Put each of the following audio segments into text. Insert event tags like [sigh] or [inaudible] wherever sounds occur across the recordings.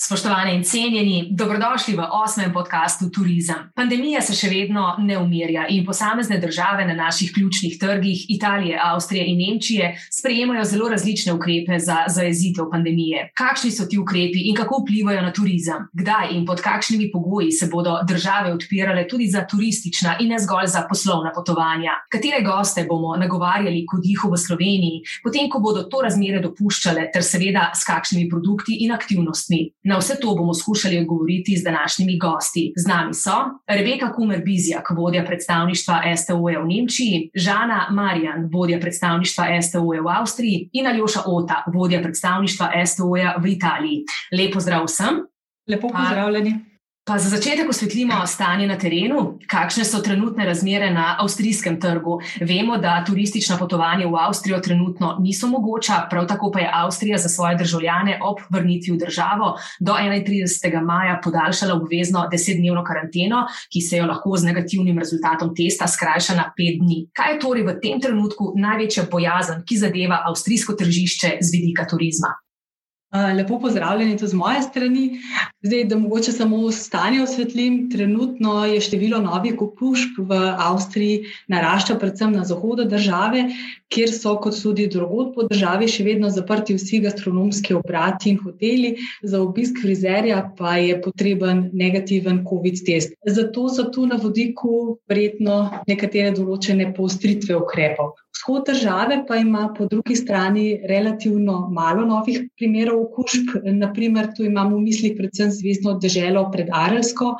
Spoštovane in cenjeni, dobrodošli v osmem podkastu Turizem. Pandemija se še vedno ne umirja in posamezne države na naših ključnih trgih, Italije, Avstrije in Nemčije, sprejemajo zelo različne ukrepe za zajezitev pandemije. Kakšni so ti ukrepi in kako vplivajo na turizem? Kdaj in pod kakšnimi pogoji se bodo države odpirale tudi za turistična in ne zgolj za poslovna potovanja? Katere goste bomo nagovarjali kot jih v Sloveniji, potem ko bodo to razmere dopuščale, ter seveda s kakšnimi produkti in aktivnostmi? Na vse to bomo skušali odgovoriti z današnjimi gosti. Z nami so Rebeka Kumer-Bizjak, vodja predstavništva STO-ja v Nemčiji, Žana Marjan, vodja predstavništva STO-ja v Avstriji in Aljoša Ota, vodja predstavništva STO-ja v Italiji. Lepo zdrav vsem. Lepo pozdravljeni. Pa za začetek osvetlimo stanje na terenu, kakšne so trenutne razmere na avstrijskem trgu. Vemo, da turistična potovanja v Avstrijo trenutno niso mogoča, prav tako pa je Avstrija za svoje državljane ob vrnitvi v državo do 31. maja podaljšala obvezno desetdnevno karanteno, ki se jo lahko z negativnim rezultatom testa skrajša na pet dni. Kaj je torej v tem trenutku največja bojazen, ki zadeva avstrijsko tržišče z vidika turizma? Lepo pozdravljeni tudi z moje strani. Zdaj, da mogoče samo stanje osvetlim, trenutno je število novih okužb v Avstriji narašča, predvsem na zahodu države, kjer so, kot tudi drugod po državi, še vedno zaprti vsi gastronomski obrati in hoteli, za obisk frizerja pa je potreben negativen COVID-test. Zato so tu na vodiku verjetno nekatere določene poostritve ukrepov. Vzhod države pa ima po drugi strani relativno malo novih primerov okužb. Naprimer, tu imamo v mislih predvsem zvezdno državo pred Arelsko,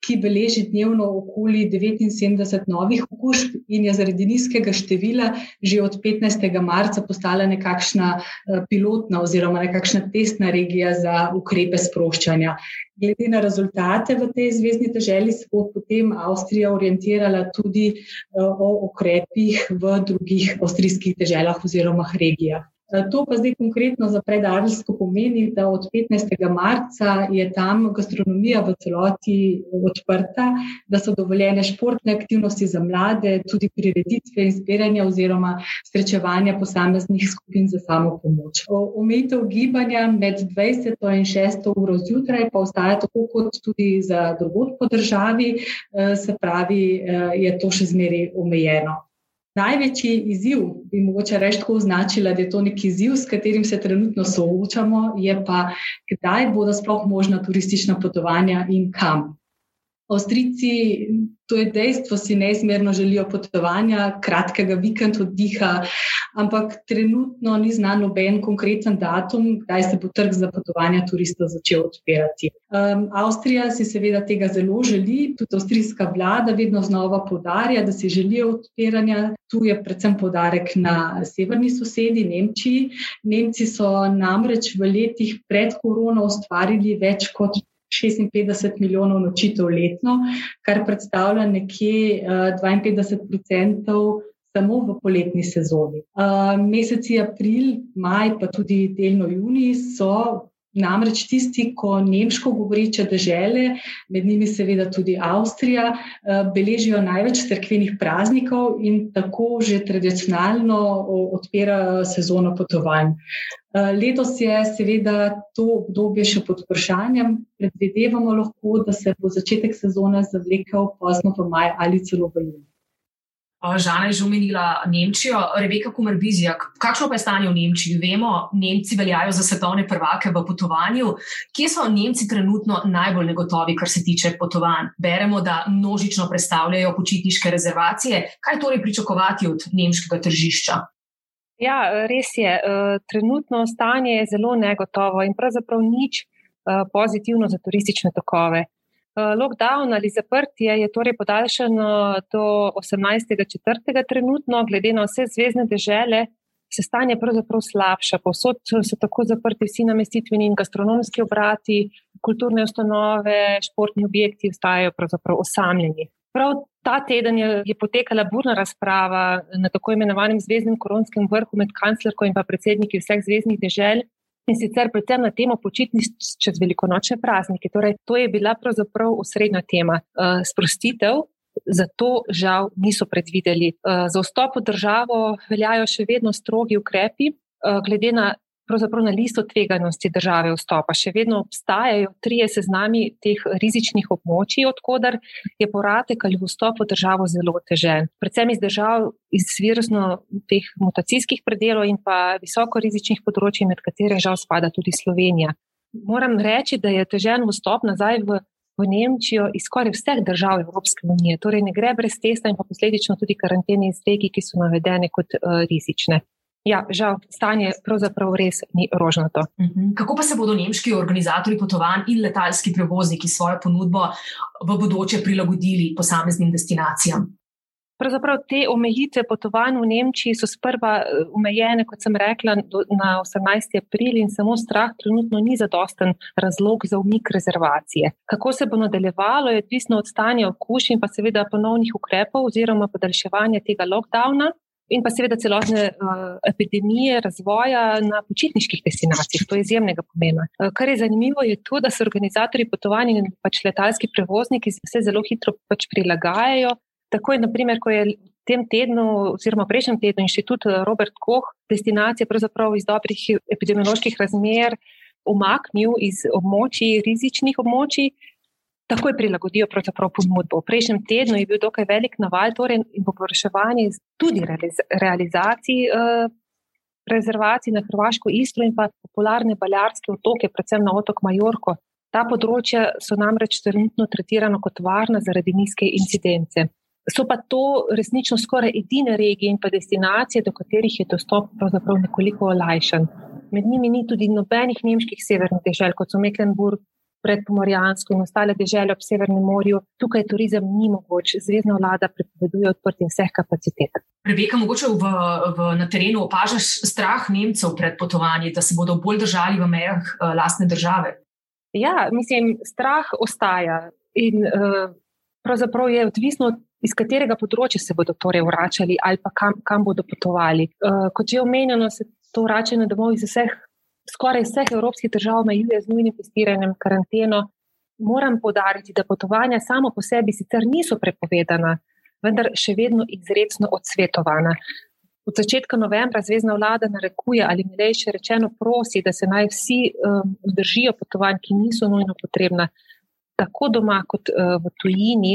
ki beleži dnevno okoli 79 novih okužb in je zaradi nizkega števila že od 15. marca postala nekakšna eh, pilotna oziroma nekakšna testna regija za ukrepe sproščanja. Glede na rezultate v tej zvezdni državi, se bo potem Avstrija orientirala tudi eh, o ukrepih v drugih avstrijskih državah oziroma regijah. To pa zdaj konkretno za predarljsko pomeni, da od 15. marca je tam gastronomija v celoti odprta, da so dovoljene športne aktivnosti za mlade, tudi prireditve in zbiranja oziroma srečevanja posameznih skupin za samo pomoč. Omejitev gibanja med 20. in 6. uro zjutraj pa ostaja tako kot tudi za drugod po državi, eh, se pravi, eh, je to še zmeri omejeno. Največji izziv, bi mogoče reči tako označila, da je to neki izziv, s katerim se trenutno soočamo, je pa, kdaj bodo sploh možna turistična potovanja in kam. Avstrijci, to je dejstvo, si neizmerno želijo potovanja, kratkega vikenda oddiha, ampak trenutno ni znan noben konkreten datum, kdaj se bo trg za potovanja turistov začel odpirati. Um, Avstrija si seveda tega zelo želi, tudi avstrijska vlada vedno znova podarja, da si želijo odpiranja. Tu je predvsem podarek na severni sosedi, Nemčiji. Nemci so namreč v letih pred korono ustvarili več kot 56 milijonov nočitev letno, kar predstavlja nekje 52 uh, samo v poletni sezoni. Uh, meseci april, maj, pa tudi delno juni so Namreč tisti, ko nemško govoriče države, med njimi seveda tudi Avstrija, eh, beležijo največ crkvenih praznikov in tako že tradicionalno odpirajo sezono potovanj. Eh, letos je seveda to obdobje še pod vprašanjem. Predvidevamo lahko, da se bo začetek sezone zavlekel pozno v maj ali celo v juni. Žana je že omenila Nemčijo, Rebeka Kumerbizijak. Kakšno pa je stanje v Nemčiji? Vemo, Nemci veljajo za svetovne prvake v potovanju. Kje so Nemci trenutno najbolj negotovi, kar se tiče potovanj? Beremo, da množično predstavljajo počitniške rezervacije. Kaj torej pričakovati od nemškega tržišča? Ja, res je. E, trenutno stanje je zelo negotovo in pravzaprav nič e, pozitivno za turistične tokove. Eh, lockdown ali zaprtje je torej podaljšano do 18.4. trenutno, glede na vse zvezdne dežele, se stanje pravzaprav slabša. Povsod so tako zaprti vsi namestitveni in gastronomski obrati, kulturne ustanove, športni objekti ostajajo pravzaprav osamljeni. Prav ta teden je, je potekala burna razprava na tako imenovanem zvezdnem koronskem vrhu med kanclerko in pa predsedniki vseh zvezdnih dežel. In sicer predvsem na temo počitnic čez velikonočne praznike. Torej, to je bila pravzaprav osrednja tema. Uh, sprostitev, zato žal niso predvideli. Uh, za vstop v državo veljajo še vedno strogi ukrepi, uh, glede na pravzaprav na listu tveganosti države vstopa. Še vedno obstajajo trije seznami teh rizičnih območij, odkudar je poratek ali vstop v državo zelo težen. Predvsem iz držav iz virusno teh mutacijskih predelov in pa visoko rizičnih področji, med katere žal spada tudi Slovenija. Moram reči, da je težen vstop nazaj v. V Nemčijo iz skoraj vseh držav Evropske unije. Torej, ne gre brez testa in pa posledično tudi karantene iz regij, ki so navedene kot uh, rizične. Ja, žal, stanje pravzaprav res ni rožnato. Mhm. Kako pa se bodo nemški organizatori potovanj in letalski prevozniki svojo ponudbo v bodoče prilagodili posameznim destinacijam? Pravzaprav te omejitve potovanj v Nemčiji so sprva eh, omejene, kot sem rekla, na 18. april in samo strah trenutno ni zadosten razlog za umik rezervacije. Kako se bo nadaljevalo, je odvisno od stanja okužb in pa seveda ponovnih ukrepov oziroma podaljševanja tega lockdowna in pa seveda celotne uh, epidemije razvoja na počitniških destinacijah. To je izjemnega pomena. Uh, kar je zanimivo, je to, da se organizatori potovanj in pač letalski prevozniki se zelo hitro pač prilagajajo. Tako je, naprimer, ko je v tem tednu, oziroma prejšnjem tednu, inštitut Robert Koch destinacije pravzaprav iz dobrih epidemioloških razmer umaknil iz območij, rizičnih območij takoj prilagodijo ponudbo. V prejšnjem tednu je bil dokaj velik naval torej in popraševanje tudi realizaciji uh, rezervacij na Hrvaško Istro in pa popularne baljarske otoke, predvsem na otok Majorko. Ta področja so namreč trenutno tretirana kot varna zaradi nizke incidence. So pa to resnično skoraj edine regije in pa destinacije, do katerih je dostop pravzaprav nekoliko olajšan. Med njimi ni tudi nobenih nemških severnih dežel, kot so Mecklenburg, predpomorjansko in ostale dežele ob Severnem morju, tukaj turizem ni mogoč. Zvezdna vlada prepoveduje odprtje vseh kapacitet. Rebeka, mogoče v, v, na terenu opažaš strah Nemcev pred potovanjem, da se bodo bolj držali v mejah uh, lastne države? Ja, mislim, strah ostaja in uh, pravzaprav je odvisno. Iz katerega področja se bodo torej vračali, ali pa kam, kam bodo potovali. Uh, kot že omenjeno, se to vračanje domov iz vseh skoraj vseh evropskih držav omejuje z nujnim testiranjem karanteno. Moram podariti, da potovanja samo po sebi sicer niso prepovedana, vendar še vedno izredno odsvetovana. Od začetka novembra zvezdna vlada narekuje ali milejše rečeno prosi, da se naj vsi um, vzdržijo potovanj, ki niso nujno potrebna, tako doma kot uh, v tujini.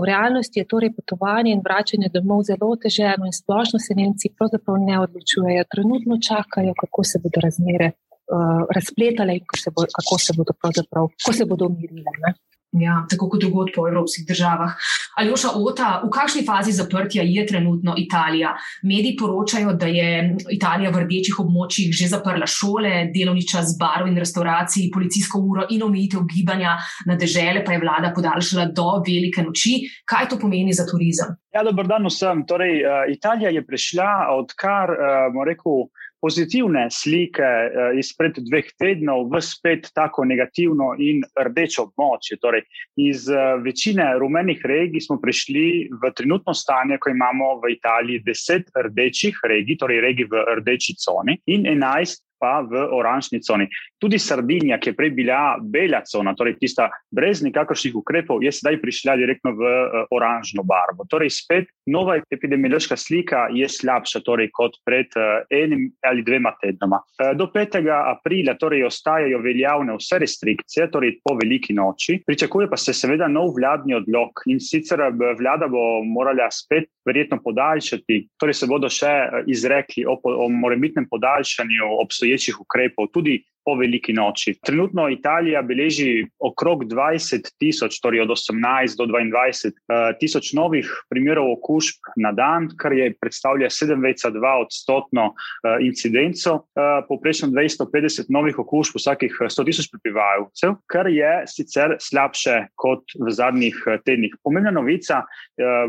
V realnosti je torej potovanje in vračanje domov zelo teženo in splošno se Nemci pravzaprav ne odločujejo. Trenutno čakajo, kako se bodo razmere uh, razpletale in se bo, kako se bodo pravzaprav, ko se bodo umirile. Ne? Ja, tako kot drugod po evropskih državah. Aljoša Ota, v kakšni fazi zaprtja je trenutno Italija? Mediji poročajo, da je Italija v rdečih območjih že zaprla šole, delovni čas barov in restauracij, policijsko uro in omejitev gibanja na dežele, pa je vlada podaljšala do velike noči. Kaj to pomeni za turizem? Ja, dobro dan vsem. Torej, uh, Italija je prišla, odkar, bomo rekel, pozitivne slike uh, izpred dveh tednov v spet tako negativno in rdečo območje. Torej, iz večine rumenih regij smo prišli v trenutno stanje, ko imamo v Italiji deset rdečih regij, torej regij v rdeči coni in enajst pa v oranžni coni. Tudi Sardinija, ki je prej bila bela cona, torej tista brez nikakršnih ukrepov, je zdaj prišla direktno v uh, oranžno barvo. Torej, spet nova epidemiološka slika je slabša torej, kot pred uh, enim ali dvema tednoma. Uh, do 5. aprila torej, ostajajo veljavne vse restrikcije, torej po veliki noči. Pričakuje pa se seveda nov vladni odlog in sicer vlada bo morala spet verjetno podaljšati, torej se bodo še izrekli o, o morebitnem podaljšanju obstoječih obstoječih ukrepov, tudi po veliki noči. Trenutno Italija beleži okrog 20 tisoč, torej od 18 do 22 eh, tisoč novih primerov okužb na dan, kar je predstavlja 7,2 odstotno eh, incidenco, eh, poprečno 250 novih okužb vsakih 100 tisoč prebivalcev, kar je sicer slabše kot v zadnjih tednih. Pomembna novica,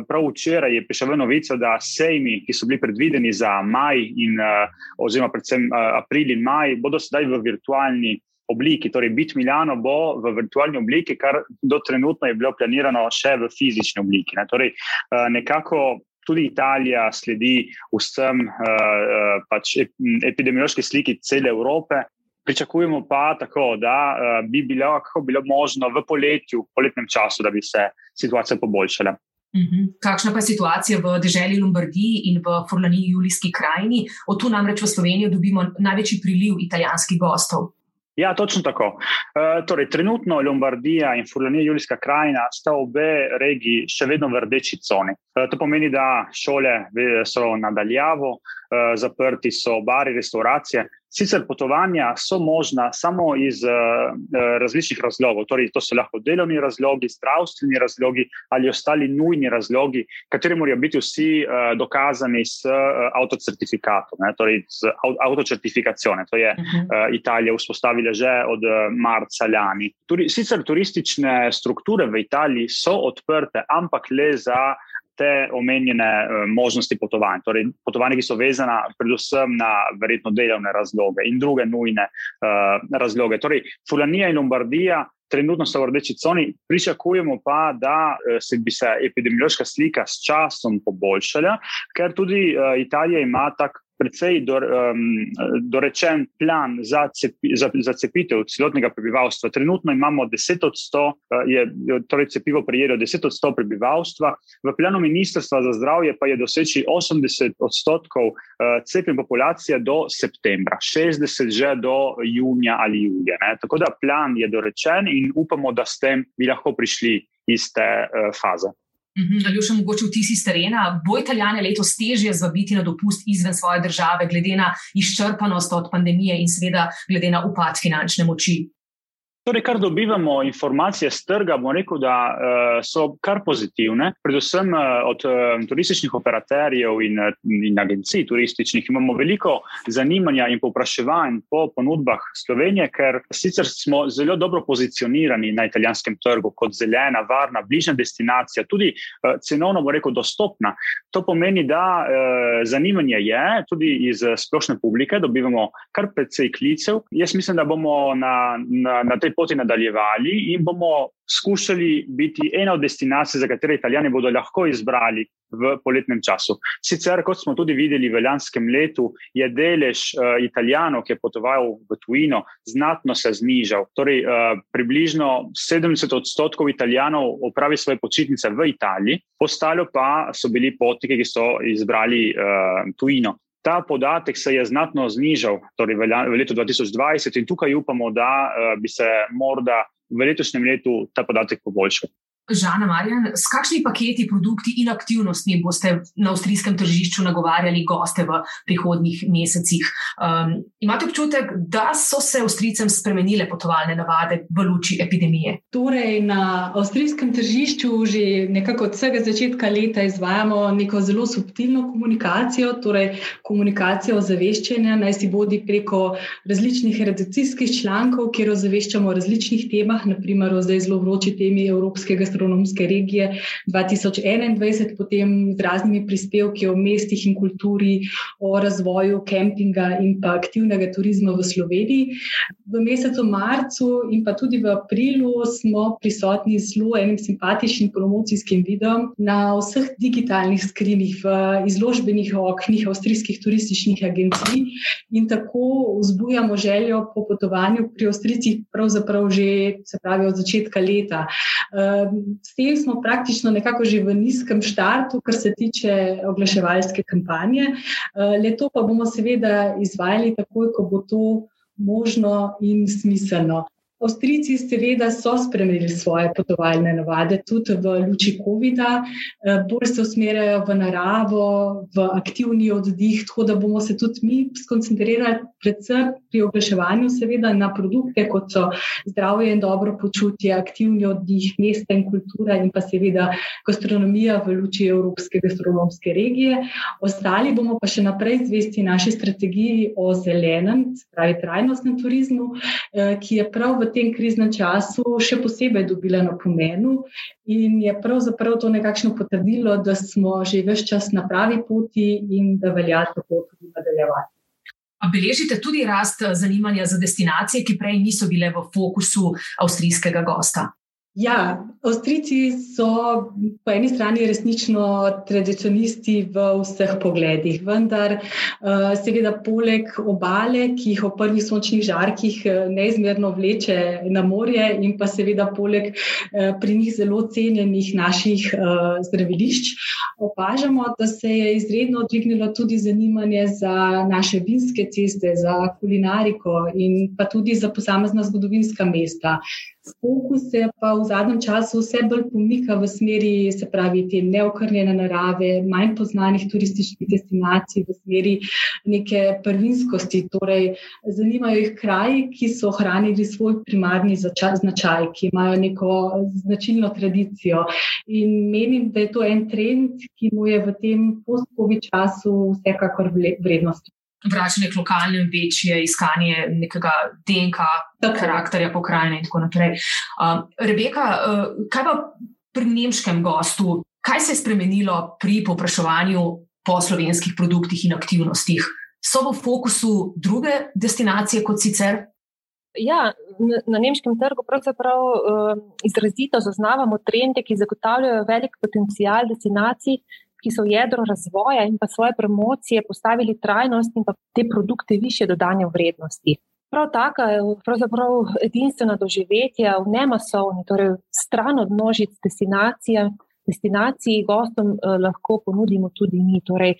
prav včeraj je prišla novica, da sejmi, ki so bili predvideni za maj in oziroma predvsem april in maj, bodo sedaj v virtualni obliki. Torej, Bit Milano bo v virtualni obliki, kar do trenutno je bilo planirano še v fizični obliki. Ne. Torej, nekako tudi Italija sledi vsem pač epidemiološki sliki cele Evrope. Pričakujemo pa tako, da bi bilo, bilo možno v poletju, v poletnem času, da bi se situacija poboljšala. Uhum. Kakšna pa je situacija v državi Lombardiji in v Forlaniji, Julijski krajini? Od tu namreč v Slovenijo dobimo največji priliv italijanskih gostov. Ja, točno tako. E, torej, trenutno Lombardija in Furlanija, Julijska krajina, sta obe regiji še vedno v rdeči coni. E, to pomeni, da šole so nadaljavo, e, zaprti so bari, restauracije. Sicer potovanja so možna samo iz uh, različnih razlogov, torej to so lahko delovni razlogi, zdravstveni razlogi ali ostali nujni razlogi, kateri morajo biti vsi uh, dokazani s uh, avtocertifikatom, ne, torej z avtocertifikacijo. To je uh, Italija vzpostavila že od uh, marca lani. Turi, sicer turistične strukture v Italiji so odprte, ampak le za te omenjene uh, možnosti potovanj. Torej, potovanja, ki so vezana predvsem na verjetno delovne razloge in druge nujne uh, razloge. Torej, Fulanija in Lombardija. Trenutno so v rdeči coni, pričakujemo pa, da se bi se epidemiološka slika s časom poboljšala, ker tudi Italija ima tak precej do, um, dorečen plan za, cepi, za, za cepitev celotnega prebivalstva. Trenutno imamo 10 odstotkov, uh, je torej cepivo prijelo 10 odstotkov prebivalstva, v planu Ministrstva za zdravje pa je doseči 80 odstotkov uh, cepljen populacije do septembra, 60 že do junija ali julija. Ne? Tako da plan je dorečen in upamo, da s tem bi lahko prišli iz te uh, faze. Mhm, ali še mogoče vtis iz terena, bo Italijane letos težje zvabiti na dopust izven svoje države, glede na izčrpanost od pandemije in seveda glede na upad finančne moči? Torej, kar dobivamo informacije z trga, bomo rekel, da uh, so kar pozitivne, predvsem uh, od uh, turističnih operaterjev in, in agencij turističnih. Imamo veliko zanimanja in povpraševanj po ponudbah Slovenije, ker sicer smo zelo dobro pozicionirani na italijanskem trgu kot zelena, varna, bližnja destinacija, tudi uh, cenovno, bomo rekel, dostopna. To pomeni, da uh, zanimanje je tudi iz splošne publike, dobivamo kar precej klicev. Jaz mislim, da bomo na, na, na tej poti nadaljevali in bomo skušali biti ena od destinacij, za katere italijani bodo lahko izbrali v poletnem času. Sicer, kot smo tudi videli v lanskem letu, je delež uh, italijanov, ki je potoval v tujino, znatno se znižal. Torej, uh, približno 70 odstotkov italijanov opravi svoje počitnice v Italiji, ostalo pa so bili potniki, ki so izbrali uh, tujino. Ta podatek se je znatno znižal torej v letu 2020 in tukaj upamo, da eh, bi se morda v letošnjem letu ta podatek poboljšal. Žana Marjan, s kakšnimi paketi, produkti in aktivnostmi boste na avstrijskem tržišču nagovarjali goste v prihodnjih mesecih? Um, imate občutek, da so se avstrijcem spremenile potovalne navade v luči epidemije? Torej, na avstrijskem tržišču že nekako od vsega začetka leta izvajamo neko zelo subtilno komunikacijo, torej komunikacijo ozaveščanja, naj si bodi preko različnih redakcijskih člankov, kjer ozaveščamo o različnih temah, naprimer o zdaj zelo vroči temi evropskega gastronomske regije 2021, potem z raznimi prispevki o mestih in kulturi, o razvoju kempinga in pa aktivnega turizma v Sloveniji. V mesecu marcu in pa tudi v aprilu smo prisotni z zelo enim simpatičnim promocijskim videom na vseh digitalnih skrinih v izložbenih oknih avstrijskih turističnih agencij in tako vzbujamo željo po potovanju pri Avstrijcih pravzaprav že se pravi od začetka leta. S tem smo praktično nekako že v nizkem štartu, kar se tiče oglaševalske kampanje. Eh, leto pa bomo seveda izvajali takoj, ko bo to možno in smiselno. Avstrijci seveda so spremenili svoje potovalne navade, tudi v luči COVID-a, eh, bolj se usmerjajo v naravo, v aktivni oddih, tako da bomo se tudi mi skoncentrirali predvsem pri oglaševanju, seveda na produkte, kot so zdravje in dobro počutje, aktivni oddih, mesta in kultura in pa seveda gastronomija v luči Evropske gastronomske regije. Ostali bomo pa še naprej zvesti naši strategiji o zelenem, pravi trajnostnem turizmu, eh, ki je prav v tem kriznem času še posebej dobila na pomenu in je pravzaprav to nekakšno potrdilo, da smo že več čas na pravi poti in da velja to pot tudi nadaljevati. Beležite tudi rast zanimanja za destinacije, ki prej niso bile v fokusu avstrijskega gosta? Ja, Avstrijci so po eni strani resnično tradicionisti v vseh pogledih, vendar eh, seveda poleg obale, ki jih v prvih sončnih žarkih eh, neizmerno vleče na morje in pa seveda poleg eh, pri njih zelo cenjenih naših zdravilišč, opažamo, da se je izredno dvignilo tudi zanimanje za naše vinske ceste, za kulinariko in pa tudi za posamezna zgodovinska mesta. Fokus se pa v zadnjem času vse bolj pomika v smeri, se pravi, te neokrnjene narave, manj poznanih turističnih destinacij, v smeri neke prvinskosti. Torej, zanimajo jih kraji, ki so ohranili svoj primarni značaj, ki imajo neko značilno tradicijo. In menim, da je to en trend, ki mu je v tem post-COVID času vsekakor vrednost vračanje k lokalnem, večje iskanje nekega DNK, karakterja pokrajine in tako naprej. Uh, Rebeka, uh, kaj pa pri nemškem gostu, kaj se je spremenilo pri povpraševanju po slovenskih produktih in aktivnostih? So v fokusu druge destinacije kot sicer? Ja, na nemškem trgu pravzaprav uh, izrazito zaznavamo trende, ki zagotavljajo velik potencial destinacij, ki so jedro razvoja in pa svoje promocije postavili trajnost in pa te produkte više dodanja vrednosti. Prav taka je pravzaprav edinstvena doživetja v nemasovni, torej stran od množic destinacija, destinaciji gostom eh, lahko ponudimo tudi mi. Torej,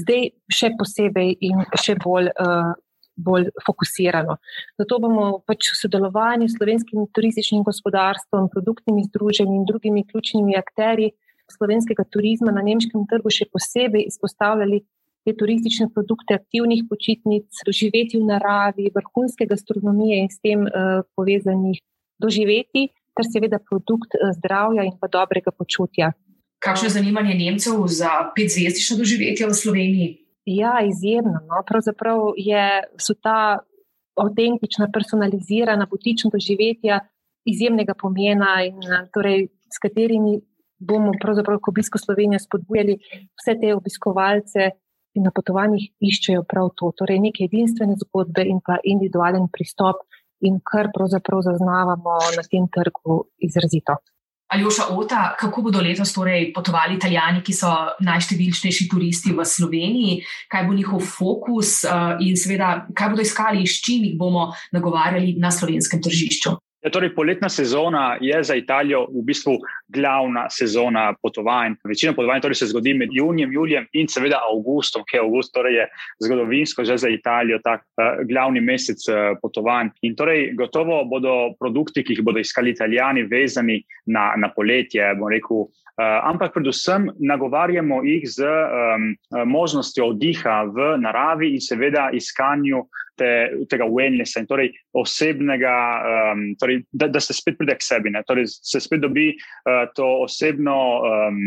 zdaj še posebej in še bolj. Eh, bolj fokusirano. Zato bomo pač v sodelovanju s slovenskim turističnim gospodarstvom, produktnimi združenji in drugimi ključnimi akteri slovenskega turizma na nemškem trgu še posebej izpostavljali te turistične produkte, aktivnih počitnic, doživeti v naravi, vrhunske gastronomije in s tem uh, povezanih doživeti, ter seveda produkt uh, zdravja in pa dobrega počutja. Kakšno je zanimanje Nemcev za petzvezdično doživetje v Sloveniji? Ja, izjemno. No. Pravzaprav je, so ta avtentična, personalizirana, botična doživetja izjemnega pomena in torej, s katerimi bomo pravzaprav k obisku Slovenije spodbujali vse te obiskovalce in na potovanjih iščejo prav to, torej neke edinstvene zgodbe in pa individualen pristop, in kar pravzaprav zaznavamo na tem trgu izrazito. Aljoša Ota, kako bodo letos torej potovali italijani, ki so najštevilčnejši turisti v Sloveniji, kaj bo njihov fokus uh, in seveda, kaj bodo iskali, s čim jih bomo nagovarjali na slovenskem tržišču? Ja, torej, poletna sezona je za Italijo v bistvu glavna sezona potovanj. Večina potovanj torej se zgodi med junijem, julijem in seveda avgustom, ki je avgust, torej je zgodovinsko že za Italijo tak uh, glavni mesec uh, potovanj. In torej gotovo bodo produkti, ki jih bodo iskali Italijani, vezani na, na poletje, bom rekel. Uh, ampak predvsem nagovarjamo jih z um, možnostjo oddiha v naravi in seveda iskanju te, tega wellnessa in torej osebnega, um, torej, da, da se spet pride k sebi, torej, se spet dobi uh, to osebno um,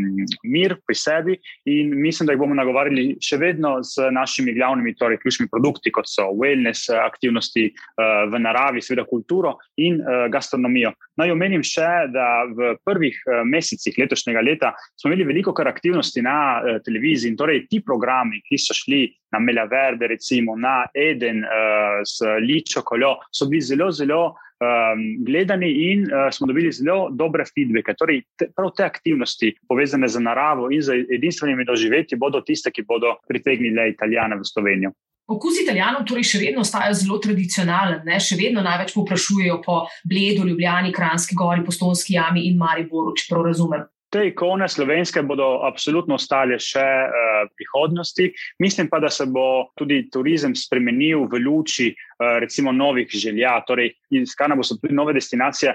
mir pri sebi. In mislim, da jih bomo nagovarjali še vedno z našimi glavnimi, torej ključnimi produkti, kot so wellness, aktivnosti uh, v naravi, seveda kulturo in uh, gastronomijo. Naj omenim še, da v prvih uh, mesecih letošnjega leta smo imeli veliko kar aktivnosti na uh, televiziji in torej ti programi, ki so šli na Mela Verde, recimo na Eden uh, s Ličo Koljo, so bili zelo, zelo um, gledani in uh, smo dobili zelo dobre feedbacke. Torej, te, prav te aktivnosti, povezane z naravo in z edinstvenimi doživetji, bodo tiste, ki bodo pritegnile Italijane v Slovenijo. Okus italijanov torej še vedno ostaja zelo tradicionalen, ne? še vedno največ poprašujejo po Bledu, Ljubljani, Kranski gori, Postonski jami in Mariboru, če prav razumem. Te ikone slovenske bodo absolutno ostale še v uh, prihodnosti. Mislim pa, da se bo tudi turizem spremenil v luči recimo novih želja. Torej, iskana bo tudi nove destinacije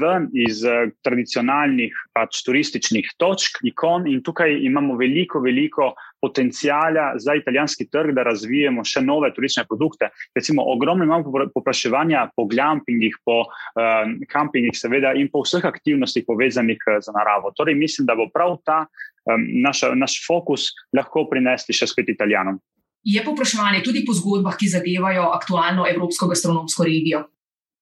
ven iz uh, tradicionalnih pač, turističnih točk, ikon in tukaj imamo veliko, veliko potencijala za italijanski trg, da razvijemo še nove turistične produkte. Recimo, ogromno imamo popraševanja po glampingih, po uh, kampingih, seveda, in po vseh aktivnostih povezanih z naravo. Torej, mislim, da bo prav ta um, naša, naš fokus lahko prinesli še spet italijanom. Je popraševanje tudi po zgodbah, ki zadevajo aktualno evropsko gastronomsko regijo?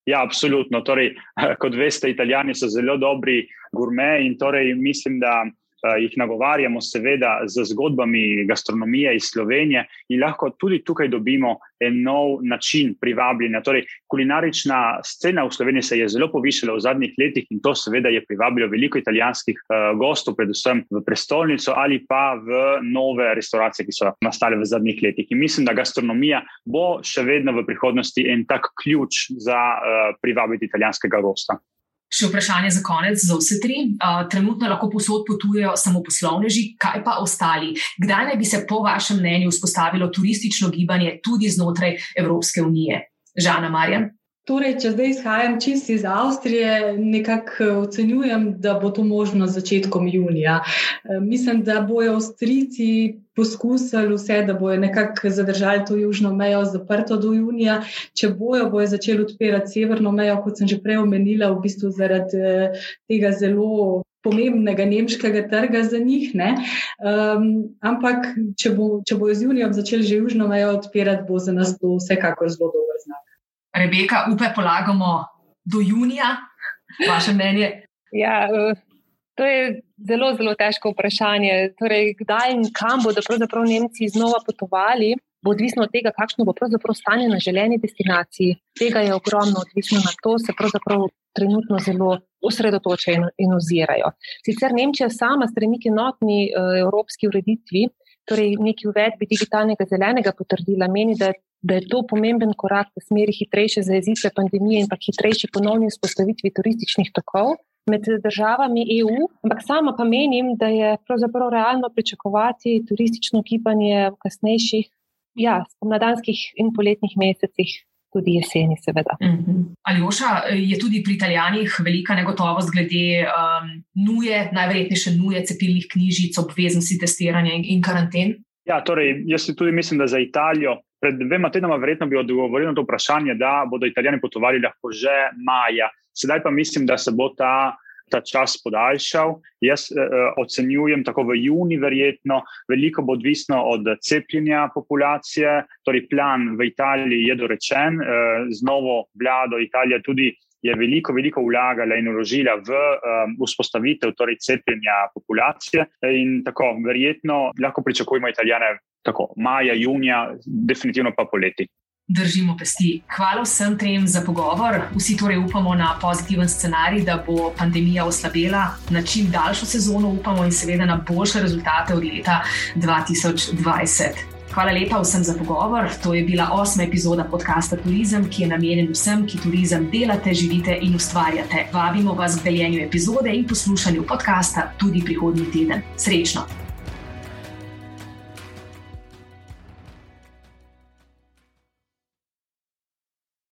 Ja, absolutno. Torej, [laughs] kot veste, italijani so zelo dobri gurme in torej mislim, da jih nagovarjamo, seveda, z zgodbami gastronomije iz Slovenije in lahko tudi tukaj dobimo en nov način privabljanja. Torej, kulinarična scena v Sloveniji se je zelo povišala v zadnjih letih in to seveda je privabilo veliko italijanskih uh, gostov, predvsem v prestolnico ali pa v nove restauracije, ki so nastale v zadnjih letih. In mislim, da gastronomija bo še vedno v prihodnosti en tak ključ za uh, privabiti italijanskega gosta. Še vprašanje za konec, za vse tri. Uh, trenutno lahko posod potujejo samo poslovneži, kaj pa ostali? Kdaj naj bi se, po vašem mnenju, vzpostavilo turistično gibanje tudi znotraj Evropske unije? Žana Marjan. Torej, če zdaj izhajam čist iz Avstrije, nekako ocenjujem, da bo to možno začetkom junija. Mislim, da bojo Avstrijci poskusili vse, da bojo nekako zadržali to južno mejo zaprto do junija. Če bojo, bojo začeli odpirati severno mejo, kot sem že prej omenila, v bistvu zaradi tega zelo. Pomembnega nemškega trga za njih. Um, ampak, če, bo, če bojo z junijem začeli že južno mejo odpirati, bo za nas to vsekakor zelo dober znak. Rebeka, upe polagamo do junija, vaše mnenje? Ja, uh, to je zelo, zelo težko vprašanje. Torej, kdaj in kam bodo pravzaprav Nemci znova potovali, bo odvisno od tega, kakšno bo pravzaprav stanje na želeni destinaciji. Tega je ogromno odvisno na to, se pravzaprav trenutno zelo osredotočajo in ozirajo. Sicer Nemčija sama stremi k enotni uh, evropski ureditvi, torej neki uvedbi digitalnega zelenega potrdila, meni, da da je to pomemben korak v smeri hitrejše zajezitve pandemije in pa hitrejše ponovne vzpostavitve turističnih tokov med državami EU. Ampak sama pa menim, da je pravzaprav realno pričakovati turistično gibanje v kasnejših, ja, spomladanskih in poletnih mesecih. Tudi jeseni, seveda. Uh mhm. -huh. Aljoša, je tudi pri Italijanih velika negotovost glede um, nuje, najverjetnejše nuje cepilnih knjižic, obveznosti testiranja in, in karanten? Ja, torej, jaz tudi mislim, da za Italijo pred dvema tednoma verjetno bi odgovoril na to vprašanje, da bodo Italijani potovali lahko že maja. Sedaj pa mislim, da se bo ta, ta čas podaljšal. Jaz eh ocenjujem tako v juni, verjetno, veliko bo odvisno od cepljenja populacije. Torej, plan v Italiji je dorečen, eh, z novo vlado Italija tudi. Je veliko, veliko vlagala in uložila v um, vzpostavitev torej cepljenja populacije, in tako verjetno lahko pričakujemo Italijane tako maja, junija, definitivno pa poleti. Držimo pesti. Hvala vsem trem za pogovor. Vsi torej upamo na pozitiven scenarij, da bo pandemija oslabela, na čim daljšo sezono upamo in seveda na boljše rezultate od leta 2020. Hvala lepa vsem za pogovor. To je bila osma epizoda podcasta Turizem, ki je namenjen vsem, ki turizem delate, živite in ustvarjate. Vabimo vas k deljenju epizode in poslušanju podcasta tudi prihodnji teden. Srečno!